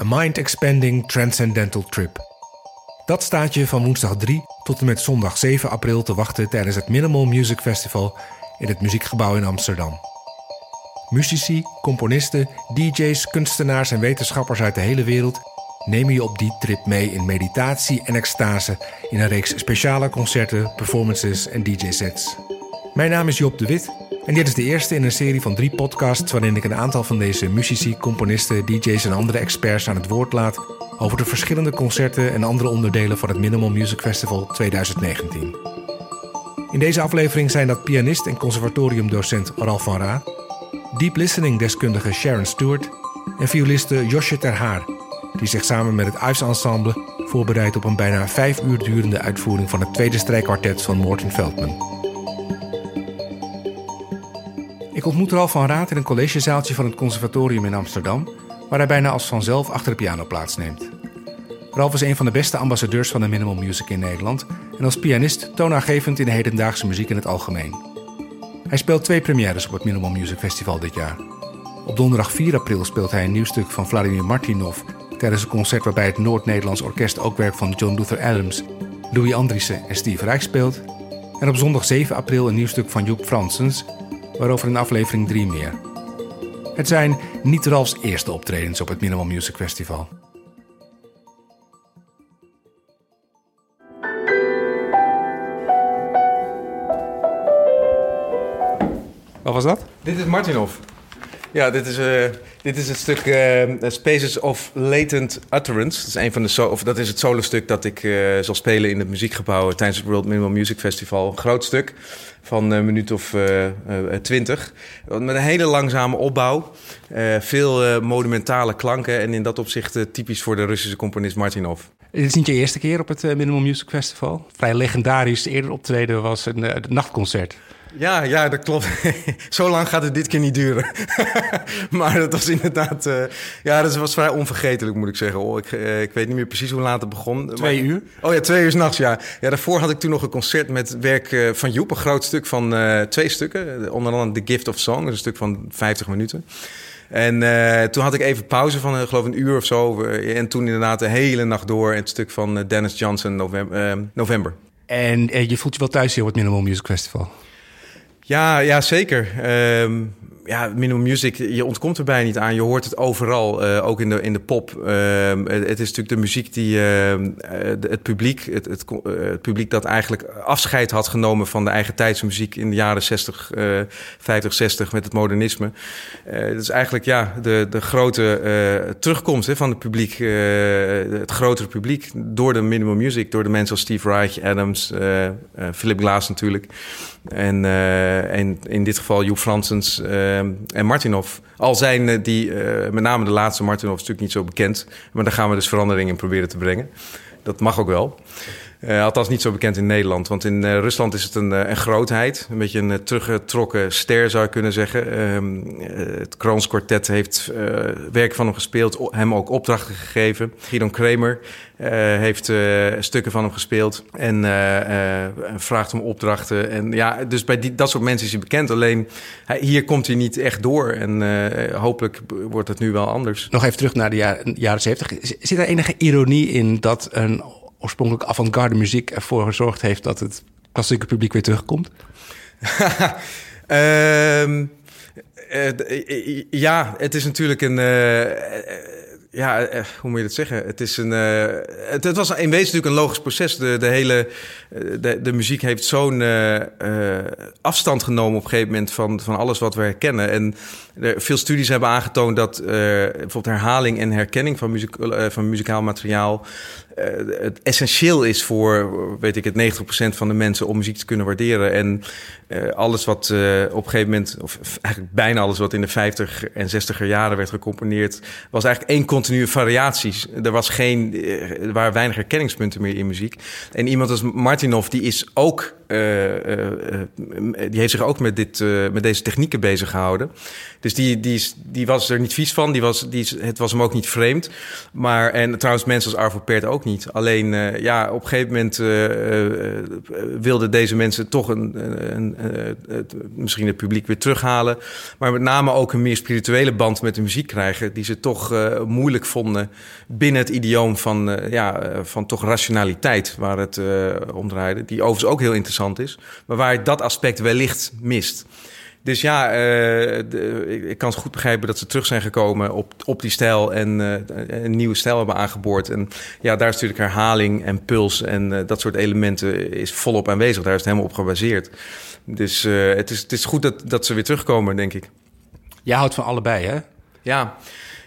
A mind-expanding transcendental trip. Dat staat je van woensdag 3 tot en met zondag 7 april te wachten tijdens het Minimal Music Festival in het Muziekgebouw in Amsterdam. Muzici, componisten, DJ's, kunstenaars en wetenschappers uit de hele wereld nemen je op die trip mee in meditatie en extase in een reeks speciale concerten, performances en DJ-sets. Mijn naam is Job de Wit en dit is de eerste in een serie van drie podcasts waarin ik een aantal van deze muzici, componisten, DJ's en andere experts aan het woord laat over de verschillende concerten en andere onderdelen van het Minimal Music Festival 2019. In deze aflevering zijn dat pianist en conservatoriumdocent Ralf van Ra, deep listening deskundige Sharon Stewart en violiste Josje Ter Haar, die zich samen met het Ives Ensemble voorbereidt op een bijna vijf uur durende uitvoering van het tweede strijkkwartet van Morten Veldman. Ik ontmoet Ralf van Raad in een collegezaaltje van het conservatorium in Amsterdam, waar hij bijna als vanzelf achter de piano plaatsneemt. Ralf is een van de beste ambassadeurs van de minimal music in Nederland en als pianist toonaangevend in de hedendaagse muziek in het algemeen. Hij speelt twee premières op het Minimal Music Festival dit jaar. Op donderdag 4 april speelt hij een nieuw stuk van Vladimir Martinov tijdens een concert waarbij het Noord-Nederlands Orkest ook werk van John Luther Adams, Louis Andriessen en Steve Reich speelt. En op zondag 7 april een nieuw stuk van Joep Fransens waarover in aflevering 3 meer. Het zijn niet Ralfs eerste optredens op het Minimal Music Festival. Wat was dat? Dit is Martinov. Ja, dit is, uh, dit is het stuk uh, Spaces of Latent Utterance. Dat is, een van de so of dat is het solo-stuk dat ik uh, zal spelen in het muziekgebouw tijdens het World Minimal Music Festival. Een groot stuk van een minuut of twintig. met een hele langzame opbouw. veel monumentale klanken en in dat opzicht typisch voor de Russische componist Martinov. Dit is niet je eerste keer op het Minimal Music Festival. Vrij legendarisch. Eerder optreden was een nachtconcert. Ja, ja, dat klopt. Zo lang gaat het dit keer niet duren. maar dat was inderdaad... Uh, ja, dat was vrij onvergetelijk, moet ik zeggen. Oh, ik, uh, ik weet niet meer precies hoe laat het begon. Twee maar, uur? Oh ja, twee uur s'nachts, ja. ja. Daarvoor had ik toen nog een concert met werk uh, van Joep. Een groot stuk van twee stukken. Onder andere The Gift of Song. een stuk van 50 minuten. En toen had ik even pauze van, geloof een uur of zo. en toen inderdaad de hele nacht door. Het stuk van Dennis Johnson, November. november. En je voelt je wel thuis hier op het Minimal Music Festival? Ja, ja zeker. Um, ja, Minimum Music, je ontkomt er bijna niet aan. Je hoort het overal, uh, ook in de, in de pop. Uh, het, is natuurlijk de muziek die uh, het publiek, het, het, het, publiek dat eigenlijk afscheid had genomen van de eigen tijdsmuziek in de jaren 60, 50, 60 met het modernisme. Het is eigenlijk ja, de, de grote terugkomst hè, van het publiek, het grotere publiek, door de Minimum Music, door de mensen als Steve Reich, Adams, Philip Glass natuurlijk. En, en in dit geval Joep Fransens. Ehm, en Martinov. Al zijn eh, die, eh, met name de laatste Martinov, natuurlijk niet zo bekend. Maar daar gaan we dus verandering in proberen te brengen. Dat mag ook wel. Uh, althans niet zo bekend in Nederland. Want in uh, Rusland is het een, een grootheid. Een beetje een teruggetrokken ster zou je kunnen zeggen. Um, het Kroons Quartet heeft werk van hem gespeeld. Hem ook opdrachten gegeven. Gidon Kramer heeft stukken van hem gespeeld. En vraagt hem opdrachten. En ja, dus bij die, dat soort mensen is hij bekend. Alleen hier komt hij niet echt door. En hopelijk wordt het nu wel anders. Nog even terug naar de jaren, jaren 70. Zit er enige ironie in dat een oorspronkelijk avant-garde muziek ervoor gezorgd heeft dat het klassieke publiek weer terugkomt? um, uh, ja, het is natuurlijk een. Uh, ja, hoe moet je dat zeggen? Het, is een, het, was in wezen natuurlijk een logisch proces. De, de hele de, muziek heeft zo'n afstand genomen op een gegeven moment van, van alles wat we herkennen. En er, veel studies hebben aangetoond dat bijvoorbeeld herhaling en herkenning van, muziek, van muzikaal materiaal uh, het essentieel is voor, weet ik het, 90% van de mensen om muziek te kunnen waarderen. En uh, alles wat uh, op een gegeven moment, of eigenlijk bijna alles wat in de 50 en 60er jaren werd gecomponeerd, was eigenlijk één continue variaties. Er was geen, er waren weinig herkenningspunten meer in muziek. En iemand als Martinov, die is ook die heeft zich ook met, dit, met deze technieken bezig gehouden. Dus die, die, die was er niet vies van. Die was, die, het was hem ook niet vreemd. Maar, en trouwens, mensen als Arvo Pärt ook niet. Alleen ja, op een gegeven moment wilden deze mensen toch een, een, een, misschien het publiek weer terughalen. Maar met name ook een meer spirituele band met de muziek krijgen. Die ze toch moeilijk vonden binnen het idioom van, ja, van toch rationaliteit waar het om draaide. Die overigens ook heel interessant is. Maar waar dat aspect wellicht mist. Dus ja, uh, ik, kan het goed begrijpen dat ze terug zijn gekomen op, op die stijl en uh, een nieuwe stijl hebben aangeboord. En ja, daar is natuurlijk herhaling en puls en uh, dat soort elementen is volop aanwezig. Daar is het helemaal op gebaseerd. Dus het, is, het is goed dat, dat ze weer terugkomen, denk ik. Jij houdt van allebei, hè? Ja.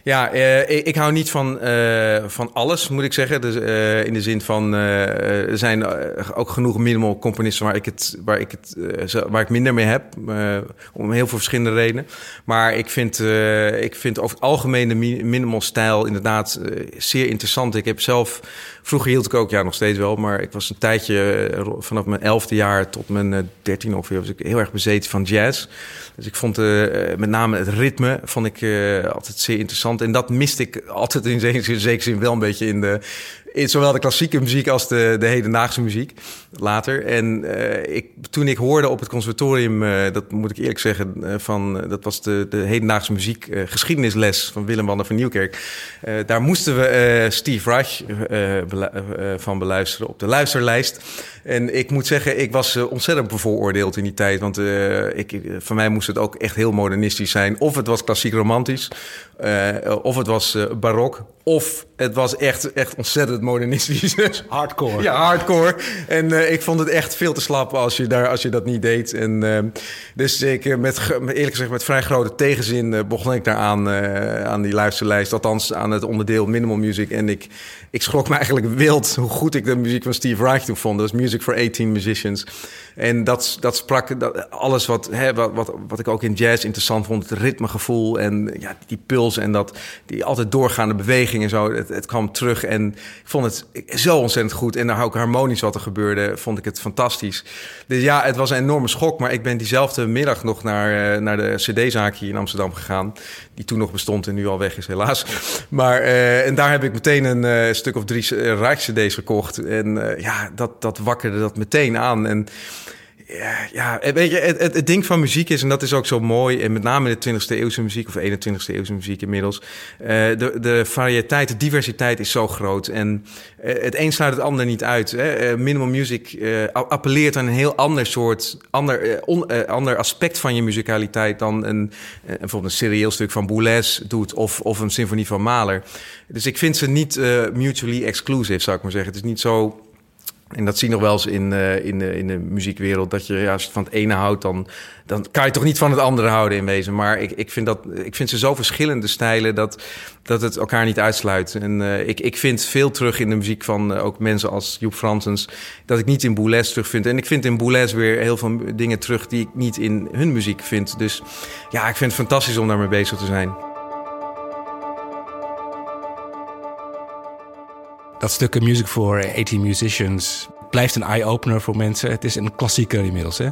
Ja, uh, ik, hou niet van, uh, van alles, moet ik zeggen. Dus, uh, in de zin van, er zijn ook genoeg minimal componisten waar ik, het, waar ik, het, waar ik minder mee heb. om heel veel verschillende redenen. Maar ik vind, ik vind over het algemeen de minimal stijl inderdaad zeer interessant. Ik heb zelf, vroeger hield ik ook, ja nog steeds wel, maar ik was een tijdje vanaf mijn elfde jaar tot mijn dertien ongeveer, was ik heel erg bezeten van jazz. Dus ik vond met name het ritme vond ik altijd zeer interessant. En dat miste ik altijd in zekere zin wel een beetje in de, in zowel de klassieke muziek als de, de hedendaagse muziek later. En uh, ik, toen ik hoorde op het conservatorium, uh, dat moet ik eerlijk zeggen, uh, van, dat was de, de hedendaagse muziek geschiedenisles van Willem Wander van Nieuwkerk. daar moesten we Steve Reich van beluisteren op de luisterlijst. En ik moet zeggen, ik was ontzettend bevooroordeeld in die tijd. Want ik, voor mij moest het ook echt heel modernistisch zijn. Of het was klassiek romantisch, of het was barok, of het was echt, echt ontzettend modernistisch. Hardcore. Ja, hardcore. En uh, ik vond het echt veel te slap als je, daar, als je dat niet deed. En, uh, dus ik, eh, met, eerlijk gezegd, met vrij grote tegenzin uh, begon ik daar aan, aan die luisterlijst. Althans, aan het onderdeel Minimal Music. En ik, ik schrok me eigenlijk wild hoe goed ik de muziek van Steve Reich toen vond. Dat Music for 18 Musicians. En dat, dat sprak dat, alles wat, hè, wat, wat, ik ook in jazz interessant vond. Het ritmegevoel en ja, die puls en dat, die altijd doorgaande beweging en zo. Het, het kwam terug en ik vond het zo ontzettend goed. En dan ook harmonisch wat er gebeurde, vond ik het fantastisch. Dus ja, het was een enorme schok. Maar ik ben diezelfde middag nog naar, uh, naar de cd-zaak hier in Amsterdam gegaan. Die toen nog bestond en nu al weg is, helaas. Maar, uh, en daar heb ik meteen een uh, stuk of drie Rijk-cd's gekocht. En ja, dat, dat dat meteen aan. En ja, weet je, het, ding van muziek is, en dat is ook zo mooi, en met name in de 20e eeuwse muziek of 21e eeuwse muziek inmiddels, uh, de, de variëteit, de diversiteit is zo groot. En uh, het een sluit het ander niet uit. Hè. Uh, minimal music appelleert aan een heel ander soort, ander, ander aspect van je muzikaliteit dan een, bijvoorbeeld een serieel stuk van Boulez doet of, of een symfonie van Mahler. Dus ik vind ze niet mutually exclusive, zou ik maar zeggen. Het is niet zo en dat zie je nog wel eens in, uh, in, de, in de muziekwereld. Dat je, ja, als je van het ene houdt, dan, dan kan je toch niet van het andere houden in wezen. Maar ik, ik, vind, dat, ik vind ze zo verschillende stijlen dat, dat het elkaar niet uitsluit. En uh, ik, ik vind veel terug in de muziek van ook mensen als Joep Fransens. Dat ik niet in Boulez terug vind. En ik vind in Boulez weer heel veel dingen terug die ik niet in hun muziek vind. Dus ja, ik vind het fantastisch om daarmee bezig te zijn. Dat stuk Music for 18 Musicians blijft een eye-opener voor mensen. Het is een klassieker inmiddels, hè?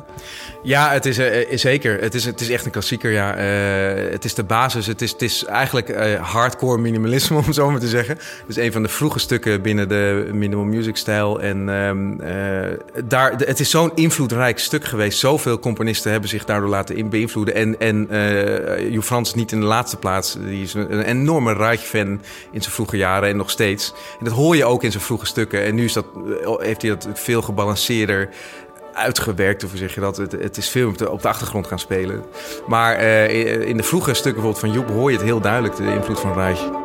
Ja, het is uh, zeker. Het is, het is echt een klassieker, ja. Uh, het is de basis. Het is, het is eigenlijk hardcore minimalisme, om zo maar te zeggen. Het is een van de vroege stukken binnen de minimal music stijl. En um, daar, het is zo'n invloedrijk stuk geweest. Zoveel componisten hebben zich daardoor laten in beïnvloeden. En, en uh, Frans niet in de laatste plaats. Die is een, enorme Reich-fan in zijn vroege jaren en nog steeds. En dat hoor je ook in zijn vroege stukken. En nu is dat, heeft hij dat veel gebalanceerder uitgewerkt, of zeg je dat? Het, het is veel op de, achtergrond gaan spelen. Maar uh, in de vroege stukken bijvoorbeeld van Joep hoor je het heel duidelijk, de invloed van Reich.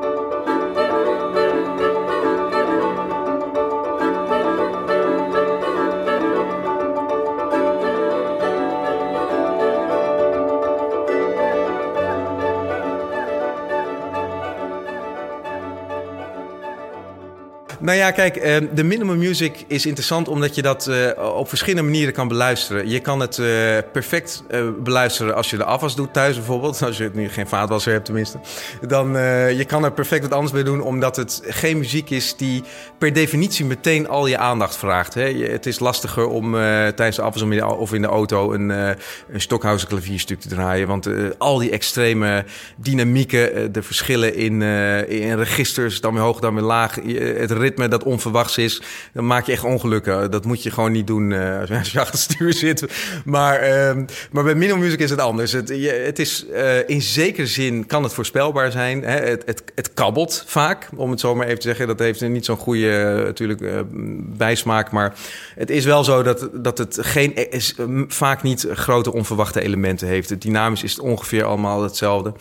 Nou ja, kijk, ehm, de minimum music is interessant omdat je dat uh, op verschillende manieren kan beluisteren. Je kan het uh, perfect uh, beluisteren als je de afwas doet thuis bijvoorbeeld. Als je nu geen vaatwasser hebt tenminste. Dan je kan er perfect wat anders mee doen omdat het geen muziek is die per definitie meteen al je aandacht vraagt. Het is lastiger om tijdens de afwas of in de auto een, een Stockhausen klavierstuk te draaien. Want al die extreme dynamieken, de verschillen in, in registers, dan weer hoog, dan weer laag, het ritme ritme dat onverwachts is, dan maak je echt ongelukken. Dat moet je gewoon niet doen uh, als je achter het stuur zit. Maar, uh, maar bij minimal music is het anders. Het, het is uh, in zekere zin kan het voorspelbaar zijn. Hè? Het, het, het kabbelt vaak, om het zo maar even te zeggen. Dat heeft niet zo'n goede natuurlijk bijsmaak. Maar het is wel zo dat, dat het geen, vaak niet grote onverwachte elementen heeft. Het dynamisch is ongeveer allemaal hetzelfde.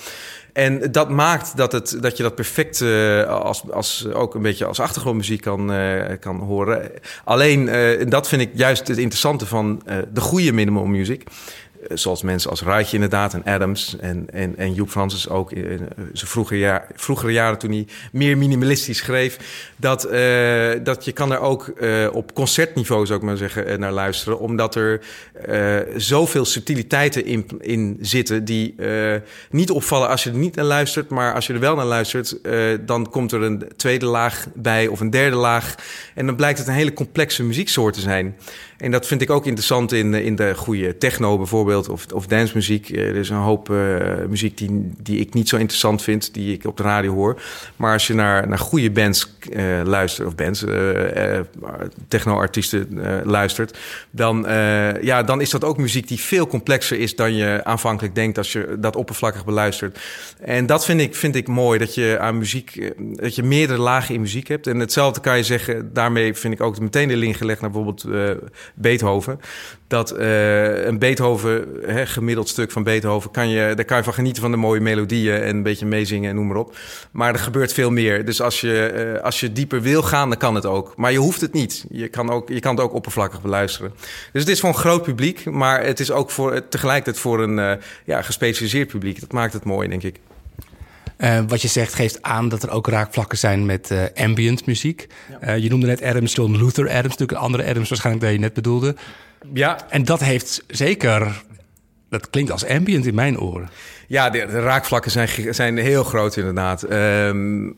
En dat maakt dat, het, dat je dat perfect uh, als, als, ook een beetje als achtergrondmuziek kan, uh, kan horen. Alleen, uh, dat vind ik juist het interessante van de goede minimal music. Eh, zoals mensen als Rijtje inderdaad en Adams en, en, en Joep Francis ook in eh, zijn vroegere, jaar, vroegere jaren toen hij meer minimalistisch schreef, dat, uh, dat je kan er ook op concertniveau, zou ik maar zeggen, naar luisteren, omdat er zoveel subtiliteiten in, in zitten die niet opvallen als je er niet naar luistert, maar als je er wel naar luistert, dan komt er een tweede laag bij of een derde laag en dan blijkt het een hele complexe muzieksoort te zijn. En dat vind ik ook interessant in, in de goede techno bijvoorbeeld, of, of dancemuziek. Er is een hoop uh, muziek die, die ik niet zo interessant vind, die ik op de radio hoor. Maar als je naar, naar goede bands uh, luistert, of bands, techno-artiesten luistert, dan, ja, dan is dat ook muziek die veel complexer is dan je aanvankelijk denkt als je dat oppervlakkig beluistert. En dat vind ik, vind ik mooi, dat je aan muziek, dat je meerdere lagen in muziek hebt. En hetzelfde kan je zeggen, daarmee vind ik ook meteen de link gelegd naar bijvoorbeeld Beethoven. Dat een Beethoven, hè, gemiddeld stuk van Beethoven, kan je, daar kan je van genieten van de mooie melodieën en een beetje meezingen en noem maar op. Maar er gebeurt veel meer. Dus als je, uh, als je dieper wil gaan, dan kan het ook. Maar je hoeft het niet. Je kan, ook, je kan het ook oppervlakkig beluisteren. Dus het is voor een groot publiek, maar het is ook voor, tegelijkertijd voor een uh, ja, gespecialiseerd publiek. Dat maakt het mooi, denk ik. Uh, wat je zegt geeft aan dat er ook raakvlakken zijn met uh, ambient muziek. Ja. Uh, je noemde net Adams, John Luther Adams, natuurlijk een andere Adams waarschijnlijk dat je net bedoelde. Ja. En dat heeft zeker, dat klinkt als ambient in mijn oren. Ja, de, de raakvlakken zijn, zijn heel groot inderdaad. Um,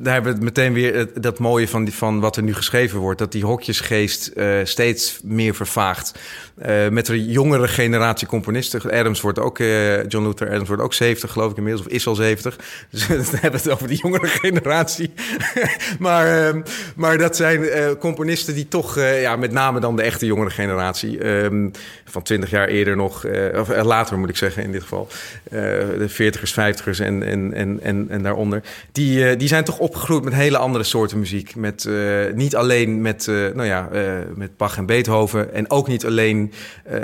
daar hebben we meteen weer dat mooie van, die, van wat er nu geschreven wordt. Dat die hokjesgeest uh, steeds meer vervaagt. Uh, met de jongere generatie componisten. Adams wordt ook, John Luther Adams wordt ook 70 geloof ik inmiddels. Of is al 70. Dus we hebben het over die jongere generatie. maar, uh, maar dat zijn componisten die toch, ja, met name dan de echte jongere generatie. Um, van 20 jaar eerder nog, of later moet ik zeggen in dit geval. De 40ers, 50ers en, en, en, en, en daaronder. Die, die zijn toch opgegroeid met hele andere soorten muziek. Met, uh, niet alleen met, uh, nou ja, uh, met Bach en Beethoven. En ook niet alleen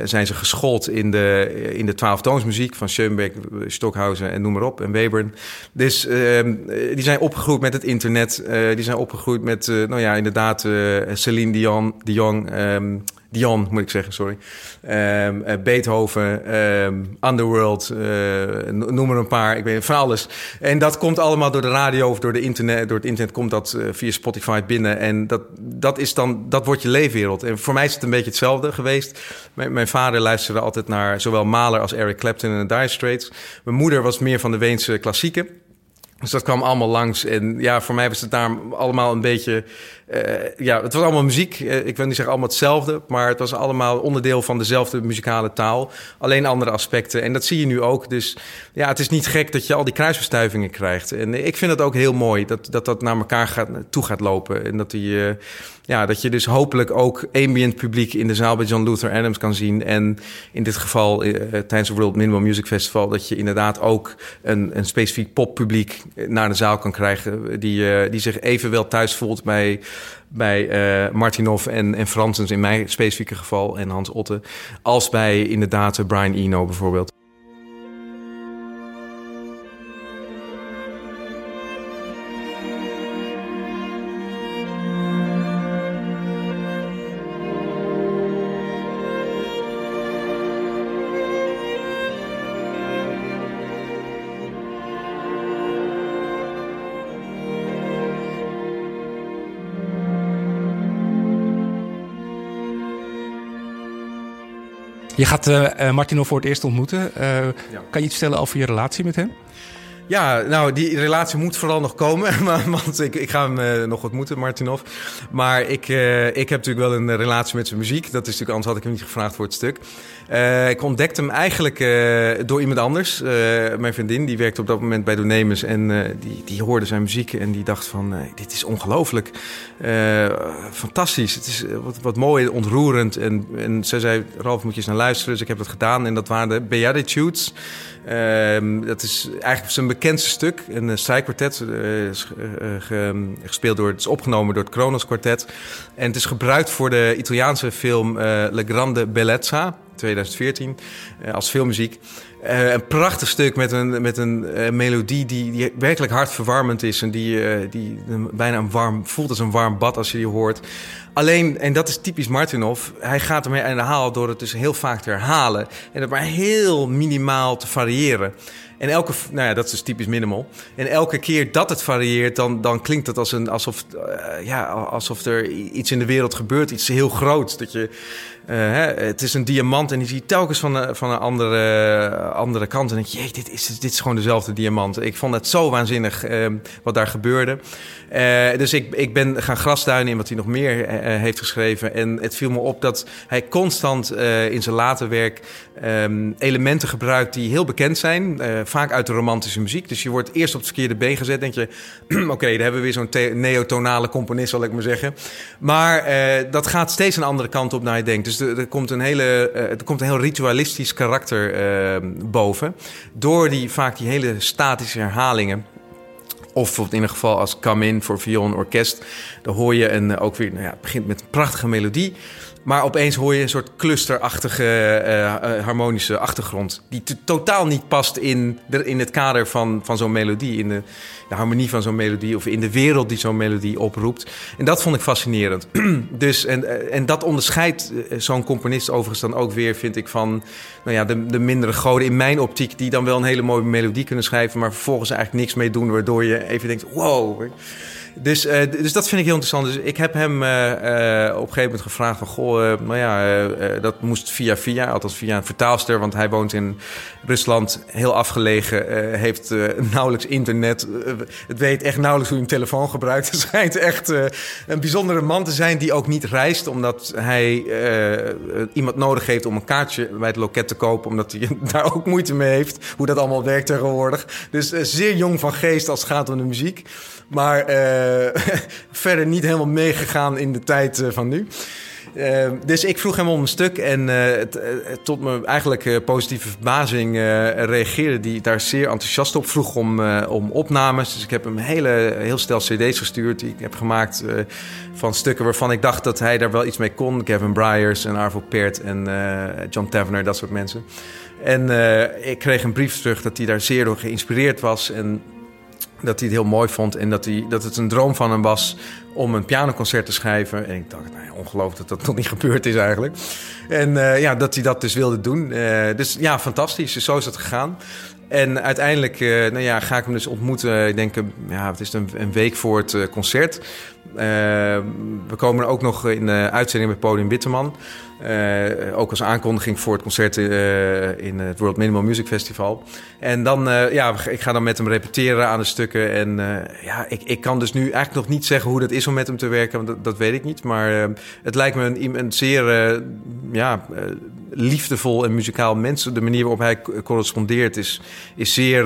zijn ze geschoold in de, in de twaalftoonsmuziek van Schoenberg, Stockhausen en noem maar op. En Webern. Dus ehm, die zijn opgegroeid met het internet. die zijn opgegroeid met, nou ja, inderdaad Celine Dion, Dion um, Dion, moet ik zeggen, sorry. Um, uh, Beethoven, um, Underworld, uh, noem er een paar. Ik weet van alles. En dat komt allemaal door de radio of door, de internet, door het internet komt dat uh, via Spotify binnen. En dat, dat is dan, dat wordt je leefwereld. En voor mij is het een beetje hetzelfde geweest. Mijn, mijn vader luisterde altijd naar zowel Mahler als Eric Clapton en de Dire Straits. Mijn moeder was meer van de Weense klassieken. Dus dat kwam allemaal langs. En ja, voor mij was het daar allemaal een beetje uh, ja, het was allemaal muziek. Uh, ik wil niet zeggen allemaal hetzelfde, maar het was allemaal onderdeel van dezelfde muzikale taal. Alleen andere aspecten. En dat zie je nu ook. Dus ja, het is niet gek dat je al die kruisverstuivingen krijgt. En ik vind het ook heel mooi dat dat, dat naar elkaar gaat, toe gaat lopen. En dat, die, uh, ja, dat je dus hopelijk ook ambient publiek in de zaal bij John Luther Adams kan zien. En in dit geval tijdens het World Minimal Music Festival, dat je inderdaad ook een, een specifiek poppubliek naar de zaal kan krijgen. Die, die zich evenwel thuis voelt bij bij uh, Martinov en, en Fransens in mijn specifieke geval en Hans Otte, als bij inderdaad Brian Eno bijvoorbeeld. Je gaat uh, Martino voor het eerst ontmoeten. Ja. Kan je iets vertellen over je relatie met hem? Ja, nou, die relatie moet vooral nog komen. Want ik, ik ga hem uh, nog ontmoeten, Martinov. Maar ik, uh, ik heb natuurlijk wel een relatie met zijn muziek. Dat is natuurlijk, anders had ik hem niet gevraagd voor het stuk. Ik ontdekte hem eigenlijk door iemand anders. mijn vriendin, die werkte op dat moment bij Donemus. En die, die hoorde zijn muziek en die dacht van, dit is ongelooflijk. fantastisch. Het is wat, wat mooi, ontroerend. En, en ze zei, Ralf, moet je eens naar luisteren. Dus ik heb dat gedaan. En dat waren de Beatitudes. Ehm, dat is eigenlijk zijn bekendste stuk, een uh, strijkkwartet, uh, gespeeld door, het is opgenomen door het Kronos Quartet. En het is gebruikt voor de Italiaanse film Le Grande Bellezza, 2014, als filmmuziek. een prachtig stuk met een, met een melodie die, die werkelijk hartverwarmend is en die, die bijna een warm, voelt als een warm bad als je die hoort. Alleen, en dat is typisch Martinov, hij gaat ermee aan de haal door het dus heel vaak te herhalen. En het maar heel minimaal te variëren. En elke, nou ja, dat is dus typisch minimal. En elke keer dat het varieert, dan, dan klinkt het als een, alsof, uh, ja, alsof er iets in de wereld gebeurt, iets heel groots. Dat je, uh, hè, het is een diamant en je telkens van, een, van een andere, andere kant. En denk je, dit is, dit is gewoon dezelfde diamant. Ik vond het zo waanzinnig uh, wat daar gebeurde. dus ik, ik ben gaan grasduinen in wat hij nog meer heeft geschreven. En het viel me op dat hij constant in zijn later werk um, elementen gebruikt die heel bekend zijn vaak uit de romantische muziek. Dus je wordt eerst op het verkeerde been gezet. Denk je, oké, daar hebben we weer zo'n neotonale componist, zal ik maar zeggen. Maar dat gaat steeds een andere kant op naar je denkt. Dus er, er komt een hele, er komt een heel ritualistisch karakter uh, boven. Door die, vaak die hele statische herhalingen. Of in ieder geval als come in voor viool orkest. Dan hoor je een, ook weer, nou ja, het begint met een prachtige melodie. Maar opeens hoor je een soort clusterachtige uh, harmonische achtergrond. Die totaal niet past in, in het kader van, van zo'n melodie. In de, harmonie van zo'n melodie. Of in de wereld die zo'n melodie oproept. En dat vond ik fascinerend. dus, en, en dat onderscheidt zo'n componist overigens dan ook weer, vind ik, van nou ja, de, de mindere goden in mijn optiek. Die dan wel een hele mooie melodie kunnen schrijven. Maar vervolgens eigenlijk niks mee doen. Waardoor je even denkt: wow. Dus, uh, dus dat vind ik heel interessant. Dus ik heb hem uh, uh, op een gegeven moment gevraagd van... goh, nou ja, dat moest via via, althans via een vertaalster... want hij woont in Rusland, heel afgelegen, heeft nauwelijks internet. het weet echt nauwelijks hoe je een telefoon gebruikt. Het schijnt echt een bijzondere man te zijn die ook niet reist... omdat hij iemand nodig heeft om een kaartje bij het loket te kopen... omdat hij daar ook moeite mee heeft, hoe dat allemaal werkt tegenwoordig. Dus zeer jong van geest als het gaat om de muziek... Maar uh, verder niet helemaal meegegaan in de tijd uh, van nu. Uh, dus ik vroeg hem om een stuk en tot mijn eigenlijk positieve verbazing reageerde hij daar zeer enthousiast op. Vroeg om, om opnames. Dus ik heb hem hele, heel stel cd's gestuurd die ik heb gemaakt van stukken waarvan ik dacht dat hij daar wel iets mee kon. Kevin Bryers en Arvo Pärt en John Tavener, dat soort mensen. En ik kreeg een brief terug dat hij daar zeer door geïnspireerd was en dat hij het heel mooi vond en dat, hij, dat het een droom van hem was om een pianoconcert te schrijven. En ik dacht, nou ongelooflijk dat dat nog niet gebeurd is eigenlijk. En uh, ja, dat hij dat dus wilde doen. Uh, dus ja, fantastisch. Dus zo is het gegaan. En uiteindelijk uh, nou ja, ga ik hem dus ontmoeten. Ik denk, ja, het is een, een week voor het concert. we komen ook nog in de uitzending met Podium Witteman. Uh, ook als aankondiging voor het concert uh, in het World Minimal Music Festival. En dan, uh, ja, ik ga dan met hem repeteren aan de stukken. En ja, ik, ik kan dus nu eigenlijk nog niet zeggen hoe dat is om met hem te werken, want dat, dat weet ik niet. Maar het lijkt me een, een zeer ja, liefdevol en muzikaal mens. De manier waarop hij correspondeert is, is zeer,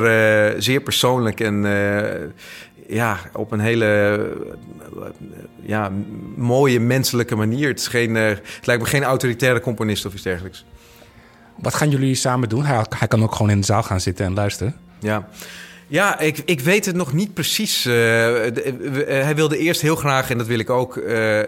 zeer persoonlijk en ja, op een hele ja, mooie menselijke manier. Het, is geen, uh, het lijkt me geen autoritaire componist of iets dergelijks. Wat gaan jullie samen doen? Hij, hij kan ook gewoon in de zaal gaan zitten en luisteren. Ja. Ja, ik, ik weet het nog niet precies. Uh, hij wilde eerst heel graag, en dat wil ik ook, uh,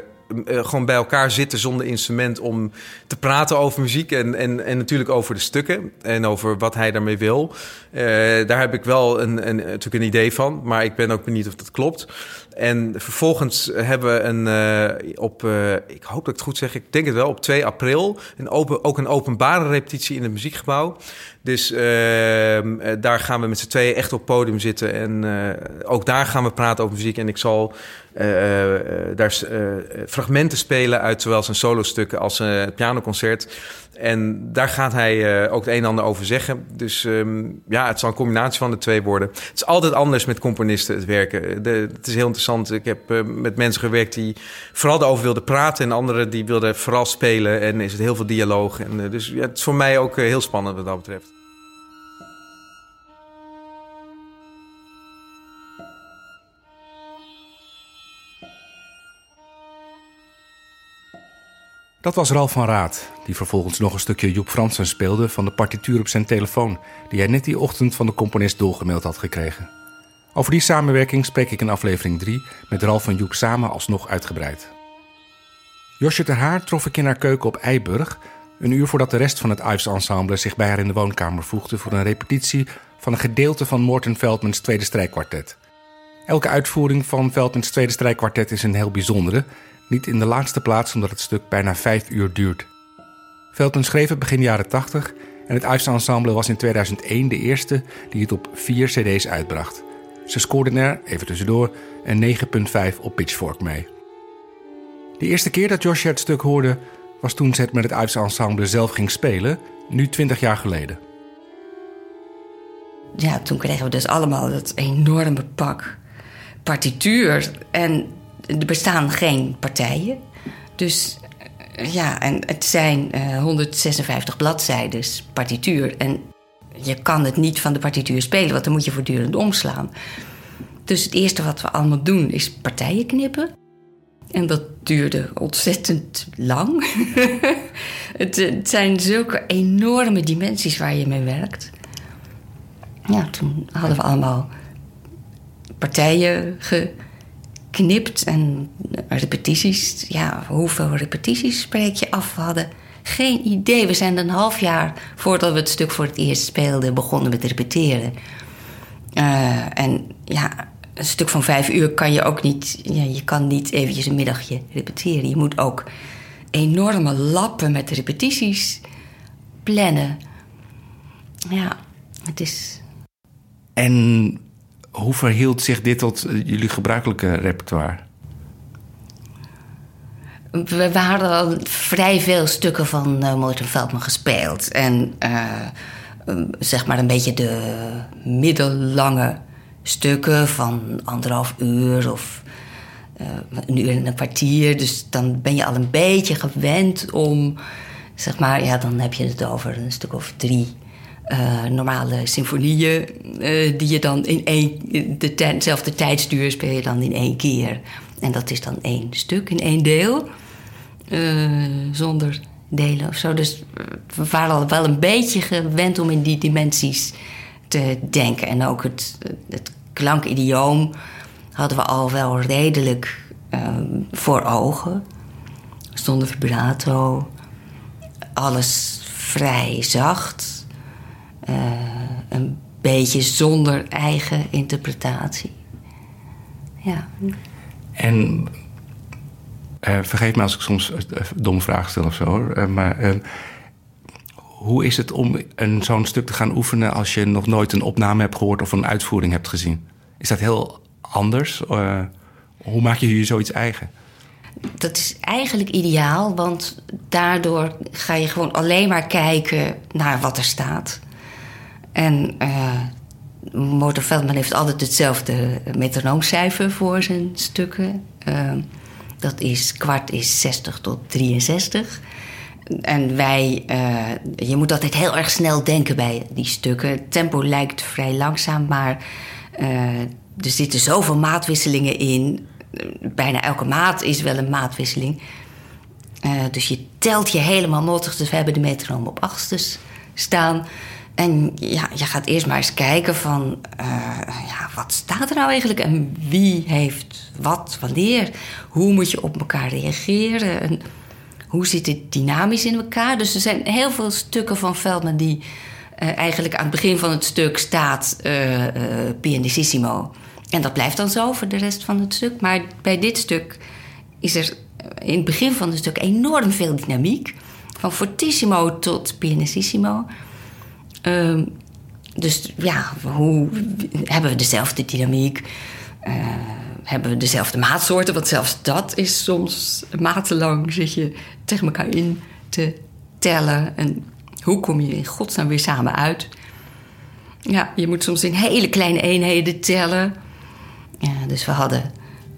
uh, gewoon bij elkaar zitten zonder instrument om te praten over muziek en, en, en natuurlijk over de stukken en over wat hij daarmee wil. Uh, daar heb ik wel een, een, natuurlijk een idee van, maar ik ben ook benieuwd of dat klopt. En vervolgens hebben we een, uh, op, ik hoop dat ik het goed zeg, ik denk het wel, op 2 april een open, ook een openbare repetitie in het muziekgebouw. Dus ehm, daar gaan we met z'n tweeën echt op podium zitten en ook daar gaan we praten over muziek. En ik zal daar fragmenten spelen uit zowel zijn solostukken als het pianoconcert. En daar gaat hij uh, ook het een en ander over zeggen. Dus um, ja, het zal een combinatie van de twee worden. Het is altijd anders met componisten, het werken. De, het is heel interessant. Ik heb uh, met mensen gewerkt die vooral erover wilden praten... en anderen die wilden vooral spelen. En is het heel veel dialoog. En, dus ja, het is voor mij ook heel spannend wat dat betreft. Dat was Ralf van Raad, die vervolgens nog een stukje Joep Fransen speelde van de partituur op zijn telefoon, die hij net die ochtend van de componist doorgemaild had gekregen. Over die samenwerking spreek ik in aflevering 3 met Ralf en Joep samen alsnog uitgebreid. Josje ter Haar trof ik in haar keuken op Eiburg, een uur voordat de rest van het Ives Ensemble zich bij haar in de woonkamer voegde voor een repetitie van een gedeelte van Morten Veldmans tweede strijkkwartet. Elke uitvoering van Veldmans tweede strijkkwartet is een heel bijzondere niet in de laatste plaats omdat het stuk bijna vijf uur duurt. Velten schreef het begin jaren 80 en het Ives Ensemble was in 2001 de eerste die het op vier cd's uitbracht. Ze scoorden er, even tussendoor, een 9,5 op Pitchfork mee. De eerste keer dat Joshua het stuk hoorde was toen ze het met het Ives Ensemble zelf ging spelen, nu 20 jaar geleden. Ja, toen kregen we dus allemaal dat enorme pak partituur. En er bestaan geen partijen. Dus eh, ja, en het zijn uh, 156 bladzijden partituur. En je kan het niet van de partituur spelen, want dan moet je voortdurend omslaan. Dus het eerste wat we allemaal doen is partijen knippen. En dat duurde ontzettend lang. het, het, zijn zulke enorme dimensies waar je mee werkt. Ja, toen hadden we allemaal partijen ge knipt en repetities. Ja, hoeveel repetities spreek je af? We hadden geen idee. We zijn een half jaar voordat we het stuk voor het eerst speelden begonnen met repeteren. Uh, en ja, een stuk van vijf uur kan je ook niet. Ja, je kan niet eventjes een middagje repeteren. Je moet ook enorme lappen met repetities plannen. Ja, het is. En hoe verhield zich dit tot eh, jullie gebruikelijke repertoire? We, hadden al vrij veel stukken van uh, Morten Veldman gespeeld. En uh, zeg maar een beetje de middellange stukken van anderhalf uur of een uur en een kwartier. Dus dan ben je al een beetje gewend om, zeg maar, ja, dan heb je het over een stuk of drie uh, normale symfonieën, uh, die je dan in één, dezelfde tijdstuur speel je dan in één keer. En dat is dan één stuk in één deel, uh, zonder delen of zo. Dus we waren al wel een beetje gewend om in die dimensies te denken. En ook het, het klankidioom hadden we al wel redelijk voor ogen. Zonder vibrato, alles vrij zacht uh, een beetje zonder eigen interpretatie. Ja. En uh, vergeet me als ik soms domme vragen stel of zo hoor. maar hoe is het om een, zo'n stuk te gaan oefenen als je nog nooit een opname hebt gehoord of een uitvoering hebt gezien? Is dat heel anders? hoe maak je je zoiets eigen? Dat is eigenlijk ideaal, want daardoor ga je gewoon alleen maar kijken naar wat er staat. En uh, Morten Veldman heeft altijd hetzelfde metronoomcijfer voor zijn stukken. Uh, dat is kwart is 60 tot 63. En wij, uh, je moet altijd heel erg snel denken bij die stukken. Het tempo lijkt vrij langzaam, maar er zitten zoveel maatwisselingen in. Bijna elke maat is wel een maatwisseling. dus je telt je helemaal mottig. Dus we hebben de metronoom op achtstes staan. En ja, je gaat eerst maar eens kijken van... Uh, ja, wat staat er nou eigenlijk? En wie heeft wat, wanneer? Hoe moet je op elkaar reageren? En hoe zit het dynamisch in elkaar? Dus er zijn heel veel stukken van Veldman... die uh, eigenlijk aan het begin van het stuk staat... Uh, pianissimo. En dat blijft dan zo voor de rest van het stuk. Maar bij dit stuk is er in het begin van het stuk... enorm veel dynamiek. Van fortissimo tot pianissimo... Um, dus ja, hoe hebben we dezelfde dynamiek? Uh, hebben we dezelfde maatsoorten, want zelfs dat is soms matenlang zit je tegen elkaar in te tellen. En hoe kom je in godsnaam weer samen uit? Ja, je moet soms in hele kleine eenheden tellen. Ja, dus we hadden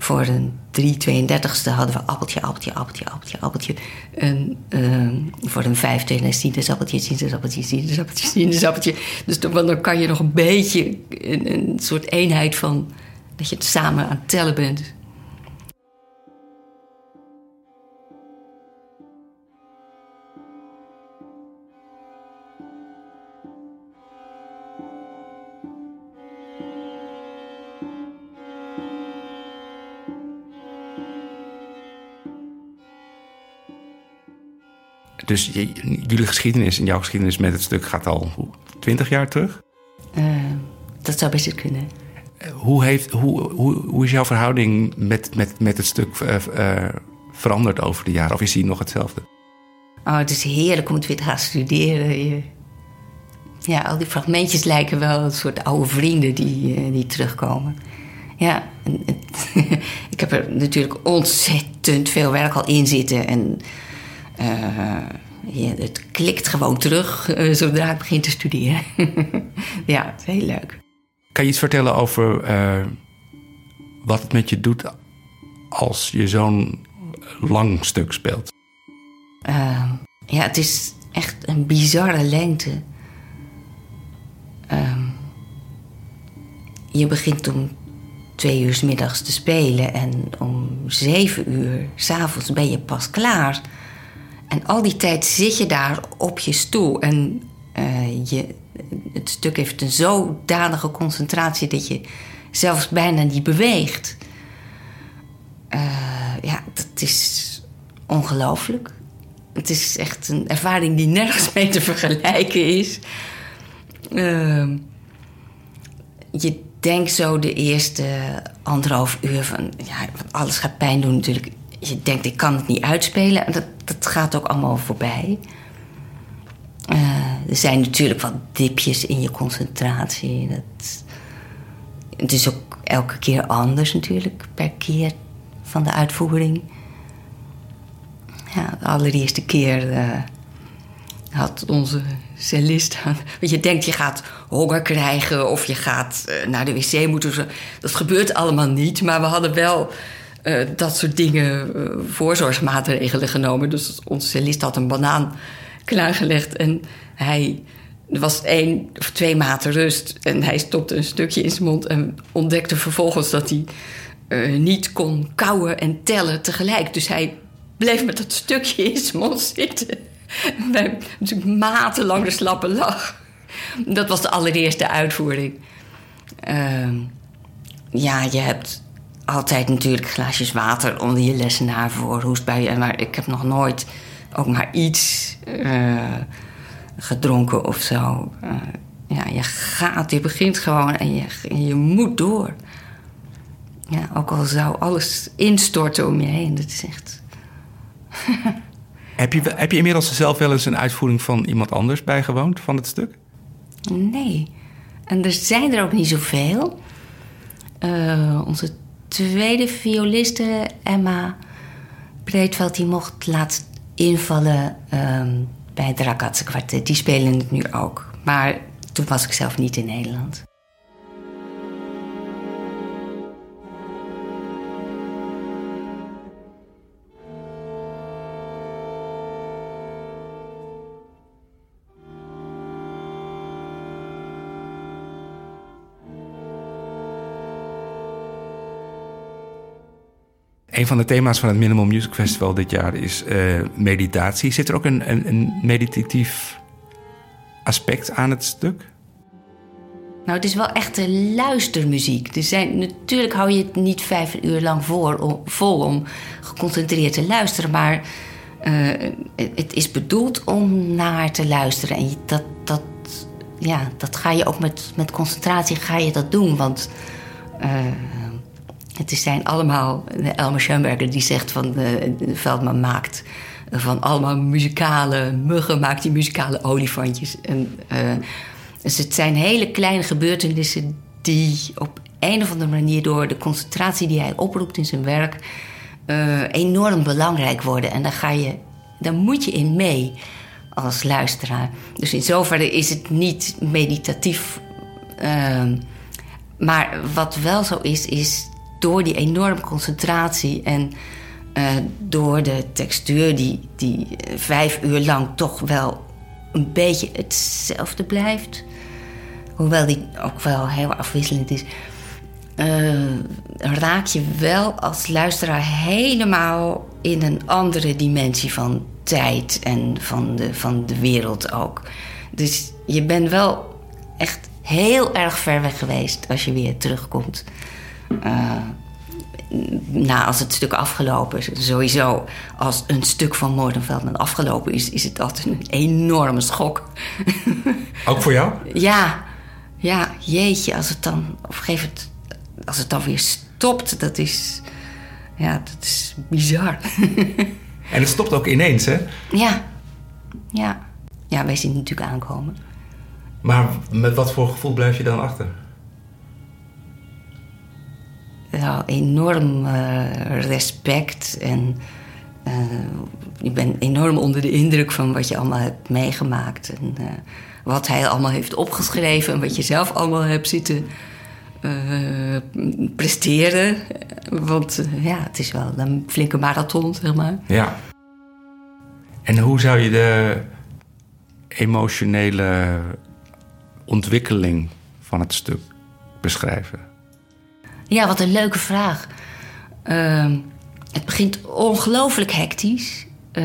voor een 332ste hadden we appeltje, appeltje, appeltje, appeltje, appeltje. En uh, voor een 5 sinaasappeltje, sinaasappeltje, sinaasappeltje, sinaasappeltje. Dus dan, dan kan je nog een beetje een, een soort eenheid van dat je samen aan het tellen bent. Dus jullie geschiedenis en jouw geschiedenis met het stuk gaat al twintig jaar terug? Uh, dat zou best kunnen. Hoe, heeft, hoe, hoe, hoe is jouw verhouding met, met, met het stuk uh, uh, veranderd over de jaren? Of is die nog hetzelfde? Oh, het is heerlijk om het weer te gaan studeren. Je... Ja, al die fragmentjes lijken wel een soort oude vrienden die, die terugkomen. Ja, ik heb er natuurlijk ontzettend veel werk al in zitten. En uh, ja, het klikt gewoon terug uh, zodra ik begin te studeren. ja, het is heel leuk. Kan je iets vertellen over uh, wat het met je doet als je zo'n lang stuk speelt? ja, het is echt een bizarre lengte. je begint om twee uur s middags te spelen en om zeven uur s'avonds ben je pas klaar. En al die tijd zit je daar op je stoel. En uh, je, het stuk heeft een zodanige concentratie dat je zelfs bijna niet beweegt. Uh, ja, dat is ongelooflijk. Het is echt een ervaring die nergens mee te vergelijken is. Uh, je denkt zo de eerste anderhalf uur van... Ja, alles gaat pijn doen natuurlijk je denkt, ik kan het niet uitspelen. En dat, dat gaat ook allemaal voorbij. Uh, er zijn natuurlijk wat dipjes in je concentratie. Dat, het is ook elke keer anders natuurlijk, per keer van de uitvoering. Ja, de allereerste keer uh, had onze cellist... Want je denkt, je gaat honger krijgen of je gaat uh, naar de wc moeten. Dat gebeurt allemaal niet, maar we hadden wel uh, dat soort dingen, uh, voorzorgsmaatregelen genomen. Dus onze cellist had een banaan klaargelegd en hij. Er was één of twee maten rust en hij stopte een stukje in zijn mond en ontdekte vervolgens dat hij uh, niet kon kauwen en tellen tegelijk. Dus hij bleef met dat stukje in zijn mond zitten. Wij natuurlijk matenlang de slappe lach. Dat was de allereerste uitvoering. Ehm, ja, je hebt altijd natuurlijk glaasjes water onder je lessenaar voor hoestbuien. Maar ik heb nog nooit ook maar iets uh, gedronken of zo. Uh, ja, je gaat, je begint gewoon en je, je moet door. Ja, ook al zou alles instorten om je heen. Dat is echt... heb, je, heb je inmiddels zelf wel eens een uitvoering van iemand anders bijgewoond van het stuk? Nee. En er zijn er ook niet zoveel. Uh, onze tweede violiste, Emma Breedveld, die mocht laatst invallen um, bij het Rakatse kwartet. Die spelen het nu ook. Maar toen was ik zelf niet in Nederland. Een van de thema's van het Minimal Music Festival dit jaar is uh, meditatie. Zit er ook een, een, een, meditatief aspect aan het stuk? Nou, het is wel echt een luistermuziek. Er zijn, natuurlijk hou je het niet vijf uur lang voor, om, vol om geconcentreerd te luisteren, maar uh, het is bedoeld om naar te luisteren. En dat, dat, ja, dat ga je ook met, met concentratie ga je dat doen. Want uh, het zijn allemaal, Elmer Schoenberger die zegt van de, Veldman maakt van allemaal muzikale muggen, maakt die muzikale olifantjes. En, uh, dus het zijn hele kleine gebeurtenissen die op een of andere manier door de concentratie die hij oproept in zijn werk eh, enorm belangrijk worden. En daar, ga je, daar moet je in mee als luisteraar. Dus in zoverre is het niet meditatief. Ehm, maar wat wel zo is, is door die enorme concentratie en uh, door de textuur die, die vijf uur lang toch wel een beetje hetzelfde blijft. Hoewel die ook wel heel afwisselend is. Uh, raak je wel als luisteraar helemaal in een andere dimensie van tijd en van de, van de wereld ook. Dus je bent wel echt heel erg ver weg geweest als je weer terugkomt. Uh, nou, als het stuk afgelopen is, sowieso als een stuk van Moordenveldman afgelopen is, is het altijd een enorme schok. Ook voor jou? Ja, ja, jeetje, als het dan op een gegeven moment, als het dan weer stopt, dat is, ja, dat is bizar. en het stopt ook ineens, hè? Ja, ja. Ja, wij zien het natuurlijk aankomen. Maar met wat voor gevoel blijf je dan achter? Nou, enorm uh, respect. En uh, ik ben enorm onder de indruk van wat je allemaal hebt meegemaakt. En uh, wat hij allemaal heeft opgeschreven en wat je zelf allemaal hebt zitten presteren. Want ja, het is wel een flinke marathon, zeg maar. Ja. En hoe zou je de emotionele ontwikkeling van het stuk beschrijven? Ja, wat een leuke vraag. Uh, het begint ongelooflijk hectisch. Uh,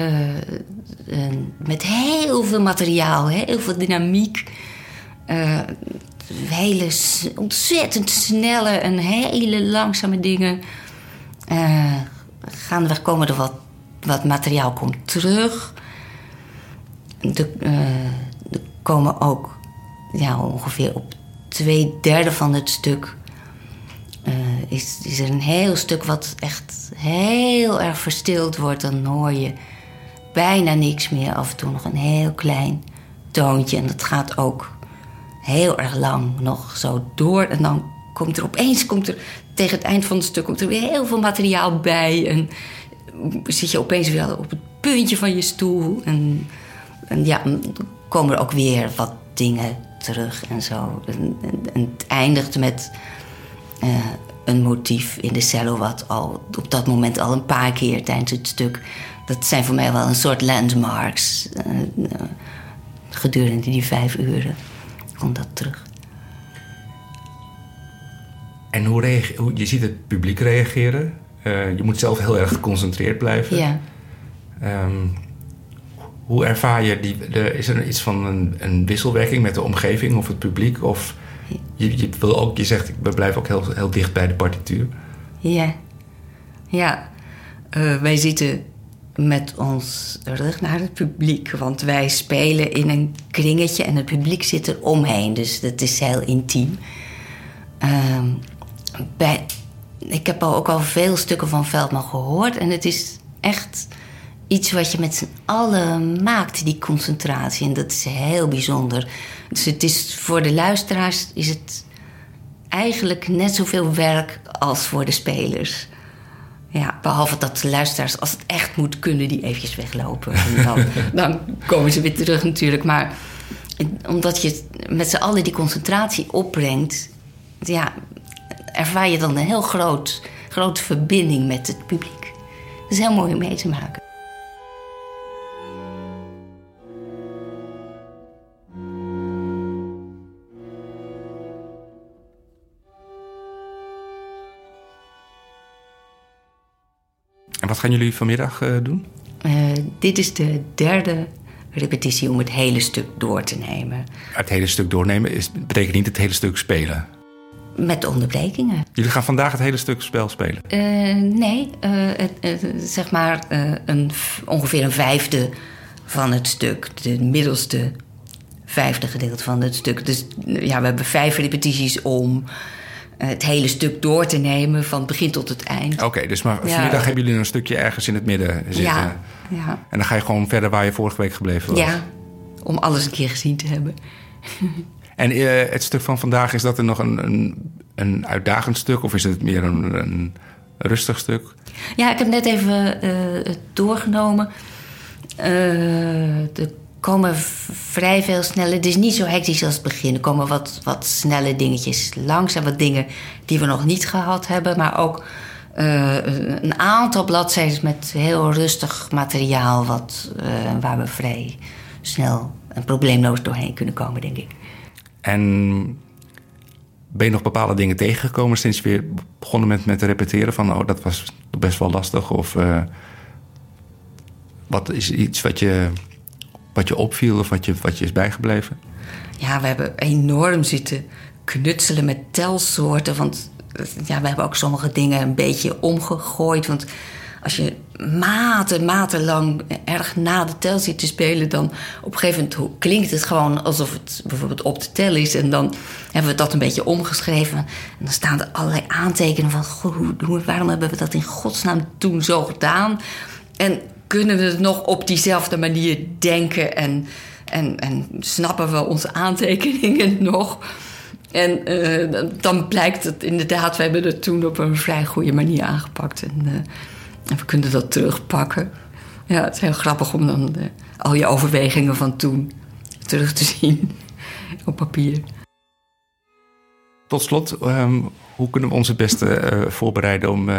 met heel veel materiaal, heel veel dynamiek. Uh, hele ontzettend snelle en hele langzame dingen. Uh, gaandeweg komen er wat, wat materiaal komt terug. Er, er komen ook ja, ongeveer op twee derde van het stuk is, is er een heel stuk wat echt heel erg verstild wordt. Dan hoor je bijna niks meer. Af en toe nog een heel klein toontje. En dat gaat ook heel erg lang nog zo door. En dan komt er opeens, komt er, tegen het eind van het stuk, komt er weer heel veel materiaal bij. En zit je opeens weer op het puntje van je stoel. En, en ja, komen er ook weer wat dingen terug en zo. En, het eindigt met uh, een motief in de cello, wat al op dat moment al een paar keer tijdens het stuk. Dat zijn voor mij wel een soort landmarks. Uh, uh, gedurende die vijf uren komt dat terug. En hoe, reageer, je ziet het publiek reageren. je moet zelf heel erg geconcentreerd blijven. Ja. Um, hoe ervaar je die? De, is er iets van een, een wisselwerking met de omgeving of het publiek? Of je, je, wil ook, je zegt, we blijven ook heel, heel dicht bij de partituur. Ja, ja. Uh, wij zitten met ons rug naar het publiek. Want wij spelen in een kringetje en het publiek zit er omheen. Dus dat is heel intiem. Uh, bij, ik heb ook al veel stukken van Veldman gehoord. En het is echt iets wat je met z'n allen maakt, die concentratie. En dat is heel bijzonder. Dus het is voor de luisteraars is het eigenlijk net zoveel werk als voor de spelers. Ja, behalve dat de luisteraars, als het echt moet, kunnen die eventjes weglopen. En dan, dan komen ze weer terug natuurlijk. Maar omdat je met z'n allen die concentratie opbrengt... ja, ervaar je dan een heel groot, grote verbinding met het publiek. Dat is heel mooi om mee te maken. Wat gaan jullie vanmiddag uh, doen? Uh, dit is de derde repetitie om het hele stuk door te nemen. Het hele stuk doornemen is, betekent niet het hele stuk spelen? Met onderbrekingen. Jullie gaan vandaag het hele stuk spel spelen? Uh, nee, zeg maar een, ongeveer een vijfde van het stuk. De middelste vijfde gedeelte van het stuk. Dus ja, we hebben vijf repetities om het hele stuk door te nemen van het begin tot het eind. Oké, dus maar vanmiddag hebben jullie een stukje ergens in het midden zitten. Ja, ja. En dan ga je gewoon verder waar je vorige week gebleven was. Ja, om alles een keer gezien te hebben. en uh, het stuk van vandaag is dat er nog een, een, een uitdagend stuk of is het meer een, een rustig stuk? Ja, ik heb net even uh, doorgenomen. Uh, er komen vrij veel snelle... Het is niet zo hectisch als het begin. Er komen wat, wat snelle dingetjes langs. En wat dingen die we nog niet gehad hebben. Maar ook uh, een aantal bladzijden met heel rustig materiaal... Wat, waar we vrij snel en probleemloos doorheen kunnen komen, denk ik. En ben je nog bepaalde dingen tegengekomen sinds je weer begonnen met, met repeteren? Van, oh, dat was best wel lastig. Of uh, wat is iets wat je, wat je opviel of wat je, wat je is bijgebleven? Ja, we hebben enorm zitten knutselen met telsoorten. Want ja, we hebben ook sommige dingen een beetje omgegooid. Want als je maten, matenlang erg na de tel zit te spelen, dan op een gegeven moment klinkt het gewoon alsof het bijvoorbeeld op de tel is. En dan hebben we dat een beetje omgeschreven. En dan staan er allerlei aantekeningen van: goh, waarom hebben we dat in godsnaam toen zo gedaan? En kunnen we het nog op diezelfde manier denken en, en, en snappen we onze aantekeningen nog? En uh, dan blijkt het inderdaad, we hebben het toen op een vrij goede manier aangepakt. En, uh, en we kunnen dat terugpakken. Ja, het is heel grappig om dan de, al je overwegingen van toen terug te zien op papier. Tot slot, um, hoe kunnen we ons het beste voorbereiden om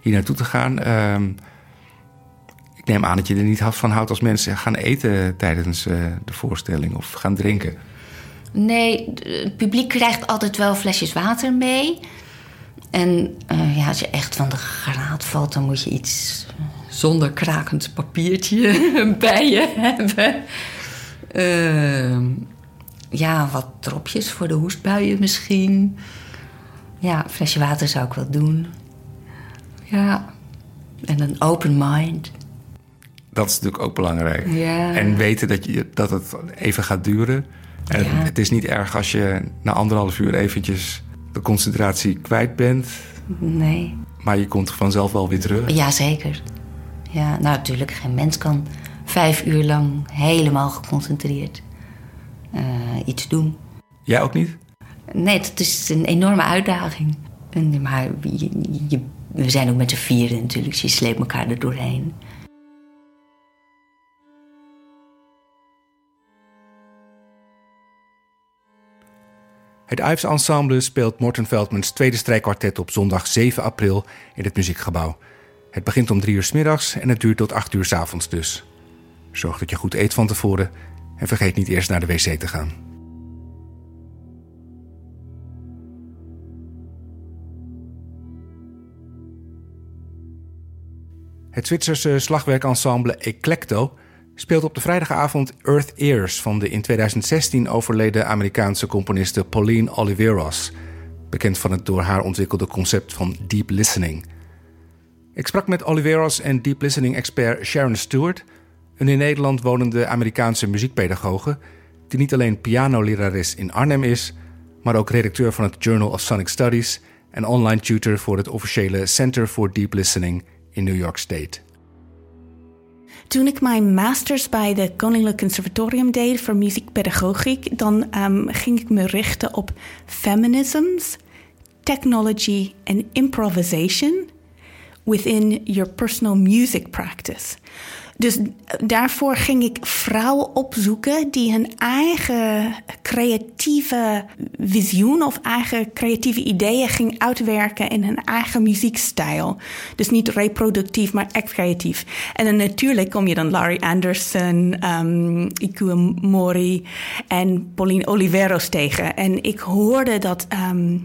hier naartoe te gaan? Um, ik neem aan dat je er niet van houdt als mensen gaan eten tijdens uh, de voorstelling of gaan drinken. Nee, het publiek krijgt altijd wel flesjes water mee. En uh, ja, als je echt van de graad valt, dan moet je iets zonder krakend papiertje bij je hebben. Uh, ja, wat dropjes voor de hoestbuien misschien. Ja, een flesje water zou ik wel doen. Ja, en een open mind. Dat is natuurlijk ook belangrijk. Ja. En weten dat, je, dat het even gaat duren. En Ja. het is niet erg als je na anderhalf uur eventjes de concentratie kwijt bent. Nee. Maar je komt vanzelf wel weer terug. Jazeker. Ja, nou natuurlijk, geen mens kan vijf uur lang helemaal geconcentreerd eh, iets doen. Jij ook niet? Nee, het is een enorme uitdaging. En, maar je, je- we zijn ook met z'n vieren natuurlijk, dus je sleept elkaar er doorheen. Het Ives Ensemble speelt Morten Veldmans tweede strijkkwartet op zondag 7 april in het Muziekgebouw. Het begint om drie uur 's middags en het duurt tot 8 uur 's avonds dus. Zorg dat je goed eet van tevoren en vergeet niet eerst naar de wc te gaan. Het Zwitserse slagwerkensemble Eclecto speelt op de vrijdagavond Earth Ears van de in 2016 overleden Amerikaanse componiste Pauline Oliveros, bekend van het door haar ontwikkelde concept van deep listening. Ik sprak met Oliveros en deep listening expert Sharon Stewart, een in Nederland wonende Amerikaanse muziekpedagoge, die niet alleen pianolerares in Arnhem is, maar ook redacteur van het Journal of Sonic Studies en online tutor voor het officiële Center for Deep Listening in New York State. Toen ik mijn masters bij de Koninklijk Conservatorium deed voor muziekpedagogiek, dan ehm, ging ik me richten op feminisms, technology en improvisation within your personal music practice. Dus daarvoor ging ik vrouwen opzoeken die hun eigen creatieve visioen of eigen creatieve ideeën ging uitwerken in hun eigen muziekstijl. Dus niet reproductief, maar echt creatief. En dan natuurlijk kom je dan Larry Anderson, um, Ikue Mori en Pauline Oliveros tegen. En ik hoorde dat. ehm,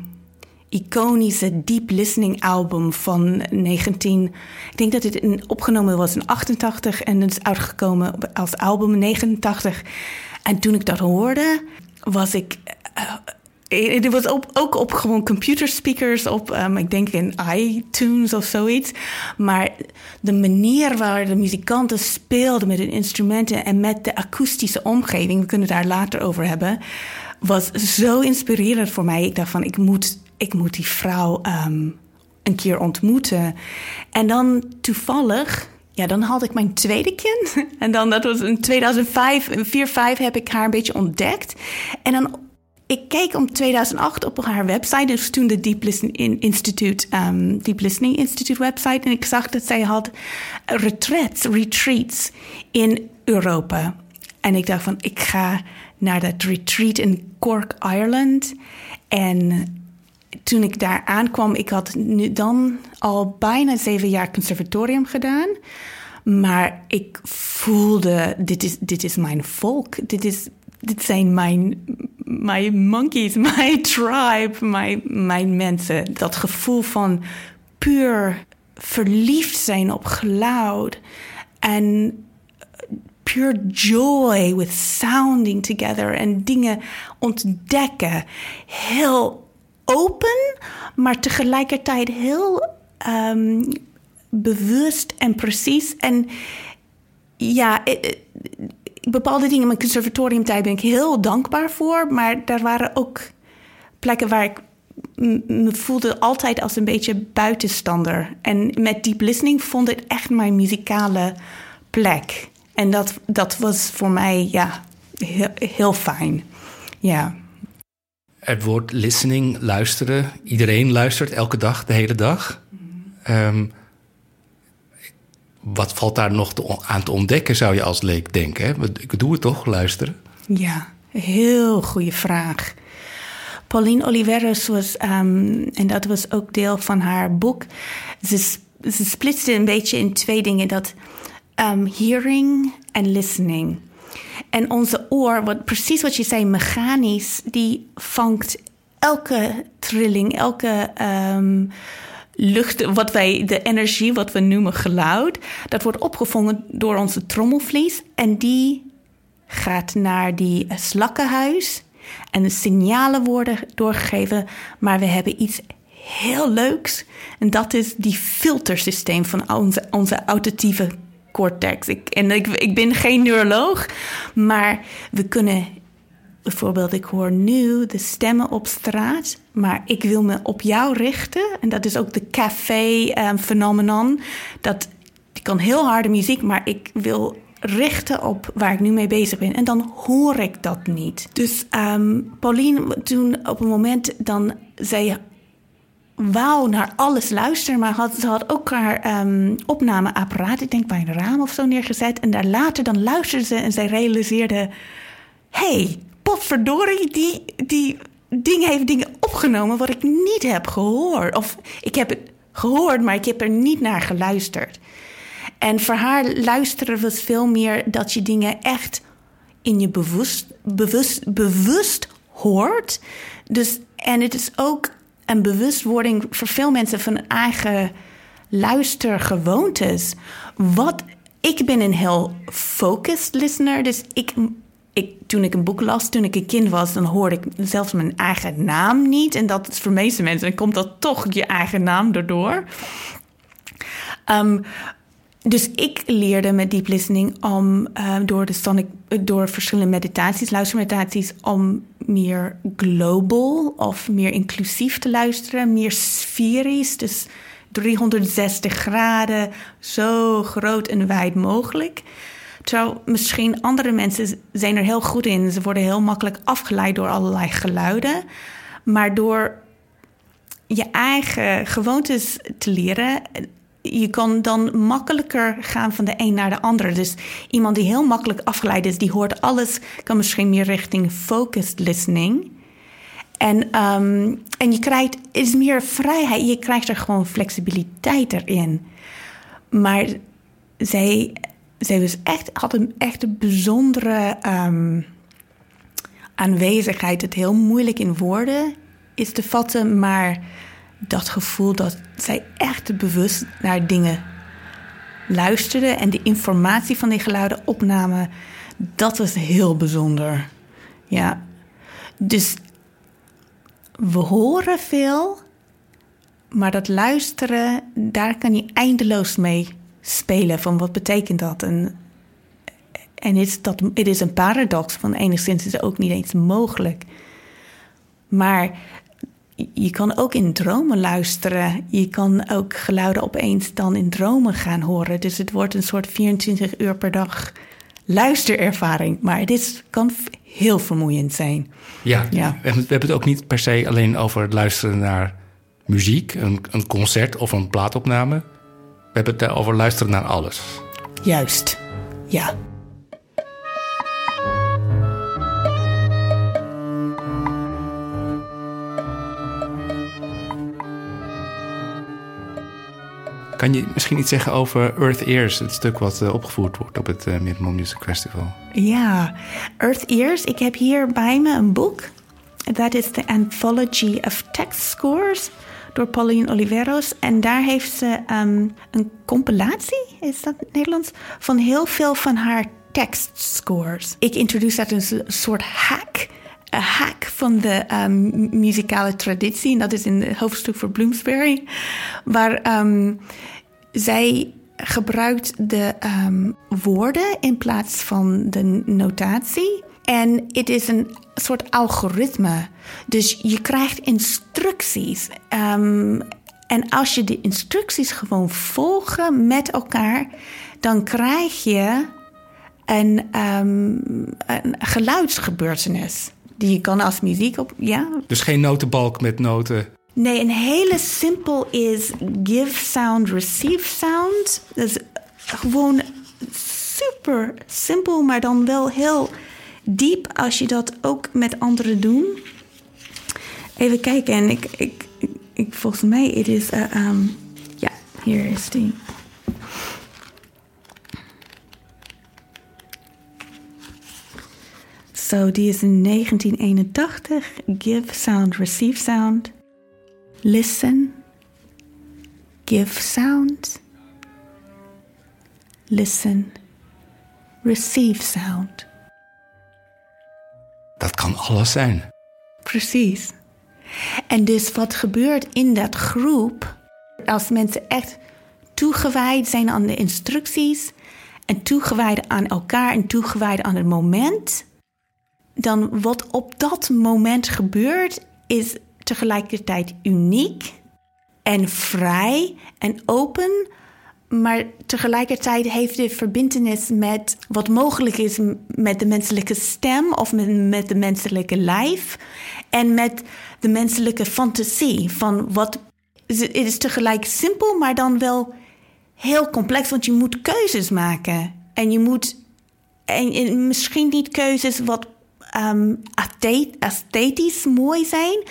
iconische Deep Listening album van 19... Ik denk dat het in, opgenomen was in 88 en het is uitgekomen als album in 89. En toen ik dat hoorde, was ik... eh, het was ook op gewoon computerspeakers, op, ehm, ik denk in iTunes of zoiets. Maar de manier waar de muzikanten speelden met hun instrumenten en met de akoestische omgeving, we kunnen het daar later over hebben, was zo inspirerend voor mij. Ik dacht van, ik moet, ik moet die vrouw ehm, een keer ontmoeten. En dan toevallig, ja, dan had ik mijn tweede kind. En dan, dat was in 2005, in 4, 5 heb ik haar een beetje ontdekt. En dan ik keek om 2008 op haar website, dus toen de Deep Listening Institute, um, Deep Listening Institute website, en ik zag dat zij had retreats, retreats in Europa. En ik dacht van, ik ga naar dat retreat in Cork, Ireland. En toen ik daar aankwam, ik had nu dan al bijna zeven jaar conservatorium gedaan. Maar ik voelde, dit is, dit is mijn volk. Dit, is, dit zijn mijn, mijn monkeys, mijn tribe, mijn, mijn mensen. Dat gevoel van puur verliefd zijn op geluid. En pure joy with sounding together. En dingen ontdekken. Heel open, maar tegelijkertijd heel um, bewust en precies. En ja, eh, eh, bepaalde dingen in mijn conservatoriumtijd ben ik heel dankbaar voor. Maar er waren ook plekken waar ik me voelde altijd als een beetje buitenstander. En met deep listening vond ik echt mijn muzikale plek. En dat, dat was voor mij ja, heel, heel fijn. Ja. Het woord listening, luisteren. Iedereen luistert elke dag, de hele dag. Um, wat valt daar nog aan te ontdekken, zou je als leek denken? Hè? Ik doe het toch, luisteren? Ja, heel goede vraag. Pauline Oliveros was, um, en dat was ook deel van haar boek. Ze, ze splitste een beetje in twee dingen: dat um, hearing en listening. En onze oor, wat, precies wat je zei, mechanisch, die vangt elke trilling, elke. Um, lucht, wat wij, de energie, wat we noemen geluid, dat wordt opgevangen door onze trommelvlies. En die gaat naar die slakkenhuis. En de signalen worden doorgegeven. Maar we hebben iets heel leuks. En dat is die filtersysteem van onze, onze auditieve cortex. Ik, en ik, ik ben geen neuroloog, maar we kunnen bijvoorbeeld, ik hoor nu de stemmen op straat, maar ik wil me op jou richten. En dat is ook de café-phenomenon. Ehm, dat ik kan heel harde muziek, maar ik wil richten op waar ik nu mee bezig ben. En dan hoor ik dat niet. Dus um, Pauline, toen op een moment dan zei wou naar alles luisteren, maar had, ze had ook haar um, opnameapparaat, ik denk bij een raam of zo neergezet. En daar later dan luisterde ze en zij realiseerde: hey, potverdorie, die, die ding heeft dingen opgenomen wat ik niet heb gehoord. Of ik heb het gehoord, maar ik heb er niet naar geluisterd. En voor haar luisteren was veel meer dat je dingen echt in je bewust, bewust, bewust hoort. Dus, en het is ook een bewustwording voor veel mensen van eigen luistergewoontes. Wat, ik ben een heel focused listener, dus ik ik, toen ik een boek las, toen ik een kind was, dan hoorde ik zelfs mijn eigen naam niet. En dat is voor meeste mensen, dan komt dat toch je eigen naam erdoor. Um, dus ik leerde met deep listening om uh, door, de sonic, door verschillende meditaties, luistermeditaties, om meer global of meer inclusief te luisteren, meer sferisch, dus 360 graden, zo groot en wijd mogelijk. Terwijl misschien andere mensen zijn er heel goed in. Ze worden heel makkelijk afgeleid door allerlei geluiden. Maar door je eigen gewoontes te leren, je kan dan makkelijker gaan van de een naar de ander. Dus iemand die heel makkelijk afgeleid is, die hoort alles, kan misschien meer richting focused listening. En, um, en je krijgt is meer vrijheid, je krijgt er gewoon flexibiliteit erin. Maar zij zij was echt, had een echt bijzondere um, aanwezigheid. Het heel moeilijk in woorden is te vatten, maar dat gevoel dat zij echt bewust naar dingen luisterde en de informatie van die geluiden opnamen, dat was heel bijzonder. Ja, dus we horen veel, maar dat luisteren, daar kan je eindeloos mee spelen van wat betekent dat? En, en is dat, het is een paradox, van enigszins is het ook niet eens mogelijk. Maar je kan ook in dromen luisteren. Je kan ook geluiden opeens dan in dromen gaan horen. Dus het wordt een soort 24 uur per dag luisterervaring. Maar het is, kan heel vermoeiend zijn. Ja, Ja. We, hebben, we hebben het ook niet per se alleen over het luisteren naar muziek, een, een concert of een plaatopname. We hebben het over luisteren naar alles. Juist. Ja. Kan je misschien iets zeggen over Earth Ears, het stuk wat eh, opgevoerd wordt op het uh, Music Festival? Ja, Earth Ears. Ik heb hier bij me een boek. Dat is de Anthology of Text Scores door Pauline Oliveros. En daar heeft ze um, een compilatie, is dat Nederlands, van heel veel van haar tekstscores. Ik introduceer dat een soort hack. Een hack van de um, muzikale traditie. En dat is in het hoofdstuk voor Bloomsbury. Waar um, zij gebruikt de um, woorden in plaats van de notatie. En het is een soort algoritme. Dus je krijgt instructies. En als je de instructies gewoon volgen met elkaar, dan krijg je een, een geluidsgebeurtenis. Die je kan als muziek op. Ja. Dus geen notenbalk met noten. Nee, een hele simpel is give sound, receive sound. Dat is gewoon super simpel, maar dan wel heel diep als je dat ook met anderen doet. Even kijken, en ik, ik, ik, volgens mij het is. Uh, um, ja, hier is die. So, die is in 1981. Give sound, receive sound. Listen. Give sound. Listen. Receive sound. Dat kan alles zijn. Precies. En dus wat gebeurt in dat groep, als mensen echt toegewijd zijn aan de instructies en toegewijd aan elkaar en toegewijd aan het moment, dan wat op dat moment gebeurt, is tegelijkertijd uniek en vrij en open, maar tegelijkertijd heeft de verbindenis met wat mogelijk is met de menselijke stem of met, met de menselijke lijf en met de menselijke fantasie van wat het is tegelijk simpel, maar dan wel heel complex, want je moet keuzes maken en je moet en, en misschien niet keuzes wat um, mooi zijn,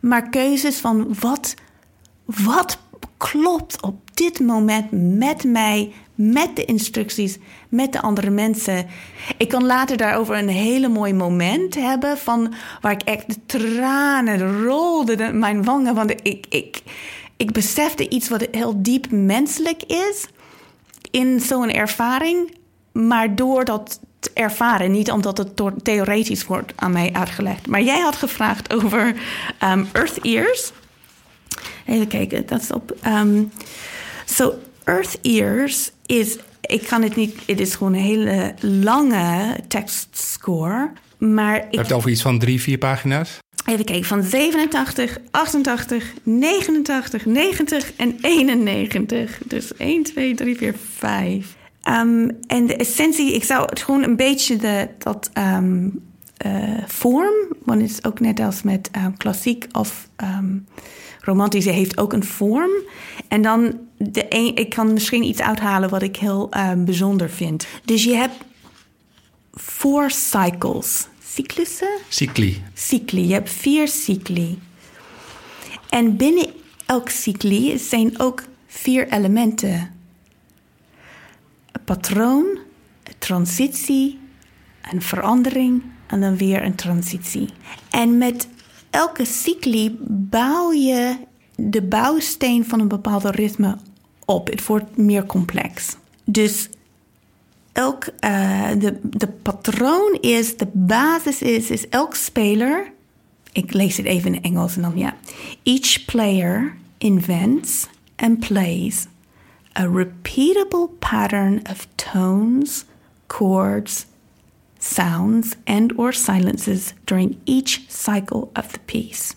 maar keuzes van wat, wat klopt op dit moment met mij, met de instructies, met de andere mensen. Ik kan later daarover een hele mooi moment hebben van waar ik echt de tranen rolden mijn wangen, want ik, ik, ik besefte iets wat heel diep menselijk is in zo'n ervaring, maar door dat ervaren. Niet omdat het theoretisch wordt aan mij uitgelegd. Maar jij had gevraagd over um, Earth Ears. Even kijken, dat is op. Um, so, Earth Ears is. Ik kan het niet. Het is gewoon een hele lange tekstscore. Maar ik. Je hebt over iets van drie, vier pagina's? Even kijken, van 87, 88, 89, 90 en 91. Dus 1, 2, 3, 4, 5. Um, en de essentie, ik zou het gewoon een beetje de, dat um, uh, vorm, want het is ook net als met um, klassiek of romantische, heeft ook een vorm. En dan, de een, ik kan misschien iets uithalen wat ik heel bijzonder vind. Dus je hebt four cycles. Cyclussen? Cycli. Cycli. Je hebt vier cycli. En binnen elk cycli zijn ook vier elementen patroon, een transitie, een verandering en dan weer een transitie. En met elke cycli bouw je de bouwsteen van een bepaalde ritme op. Het wordt meer complex. Dus elk, uh, de, de patroon is, de basis is, is elk speler. Ik lees het even in Engels en dan ja. Each player invents and plays a repeatable pattern of tones, chords, sounds, and or silences during each cycle of the piece.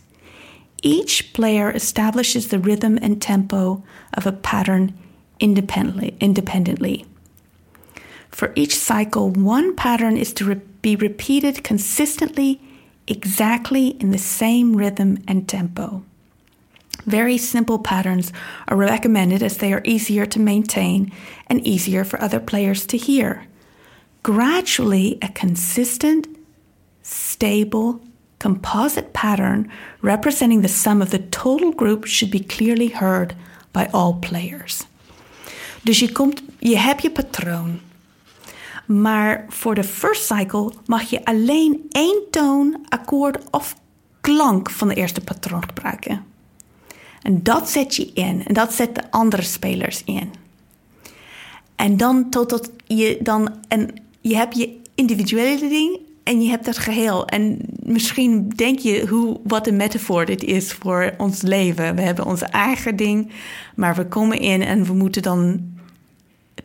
Each player establishes the rhythm and tempo of a pattern independently. independently. For each cycle, one pattern is to re- be repeated consistently, exactly in the same rhythm and tempo. Very simple patterns are recommended as they are easier to maintain and easier for other players to hear. Gradually, a consistent, stable, composite pattern representing the sum of the total group should be clearly heard by all players. Dus je, komt, je hebt je patroon. Maar voor de first cycle mag je alleen één toon, akkoord of klank van de eerste patroon gebruiken. En dat zet je in en dat zet de andere spelers in. En dan totdat je dan en je hebt je individuele ding en je hebt het geheel. En misschien denk je hoe, wat een metafoor dit is voor ons leven. We hebben onze eigen ding, maar we komen in en we moeten dan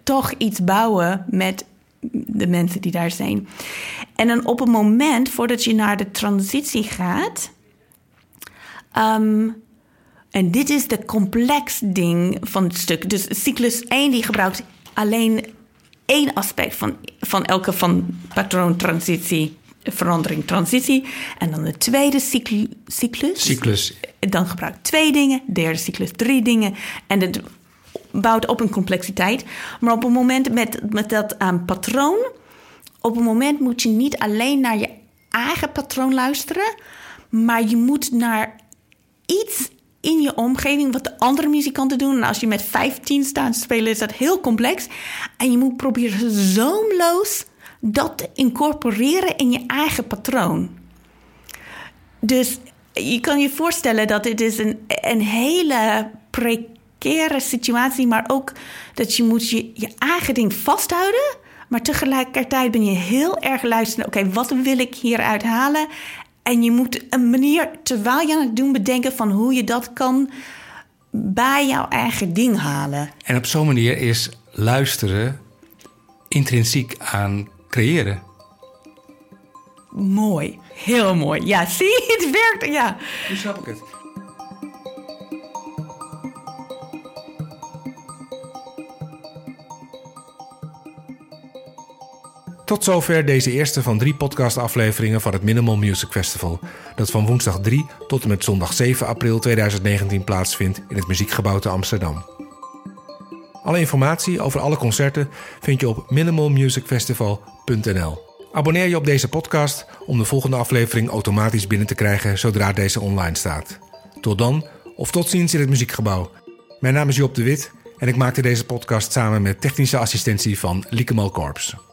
toch iets bouwen met de mensen die daar zijn. En dan op een moment voordat je naar de transitie gaat. Um, en dit is de complex ding van het stuk. Dus cyclus 1 die gebruikt alleen één aspect van, van elke van patroon, transitie, verandering, transitie. En dan de tweede cyclus. Cyclus. Dan gebruikt twee dingen. Derde cyclus drie dingen. En het bouwt op een complexiteit. Maar op een moment met, met dat um, patroon... op een moment moet je niet alleen naar je eigen patroon luisteren... maar je moet naar iets in je omgeving wat de andere muzikanten doen. En als je met 15 staat spelen, is dat heel complex. En je moet proberen zoomloos dat te incorporeren in je eigen patroon. Dus je kan je voorstellen dat dit is een, een hele precaire situatie, maar ook dat je moet je, je eigen ding vasthouden. Maar tegelijkertijd ben je heel erg luisteren. Oké, wat wil ik hieruit halen? En je moet een manier, terwijl je aan het doen, bedenken van hoe je dat kan bij jouw eigen ding halen. En op zo'n manier is luisteren intrinsiek aan creëren. Mooi, heel mooi. Ja, zie, het werkt. Ja. Nu snap ik het. Tot zover deze eerste van drie podcastafleveringen van het Minimal Music Festival, dat van woensdag 3 tot en met zondag 7 april 2019 plaatsvindt in het Muziekgebouw te Amsterdam. Alle informatie over alle concerten vind je op minimalmusicfestival.nl. Abonneer je op deze podcast om de volgende aflevering automatisch binnen te krijgen zodra deze online staat. Tot dan of tot ziens in het Muziekgebouw. Mijn naam is Job de Wit en ik maakte deze podcast samen met technische assistentie van Liekemal Korps.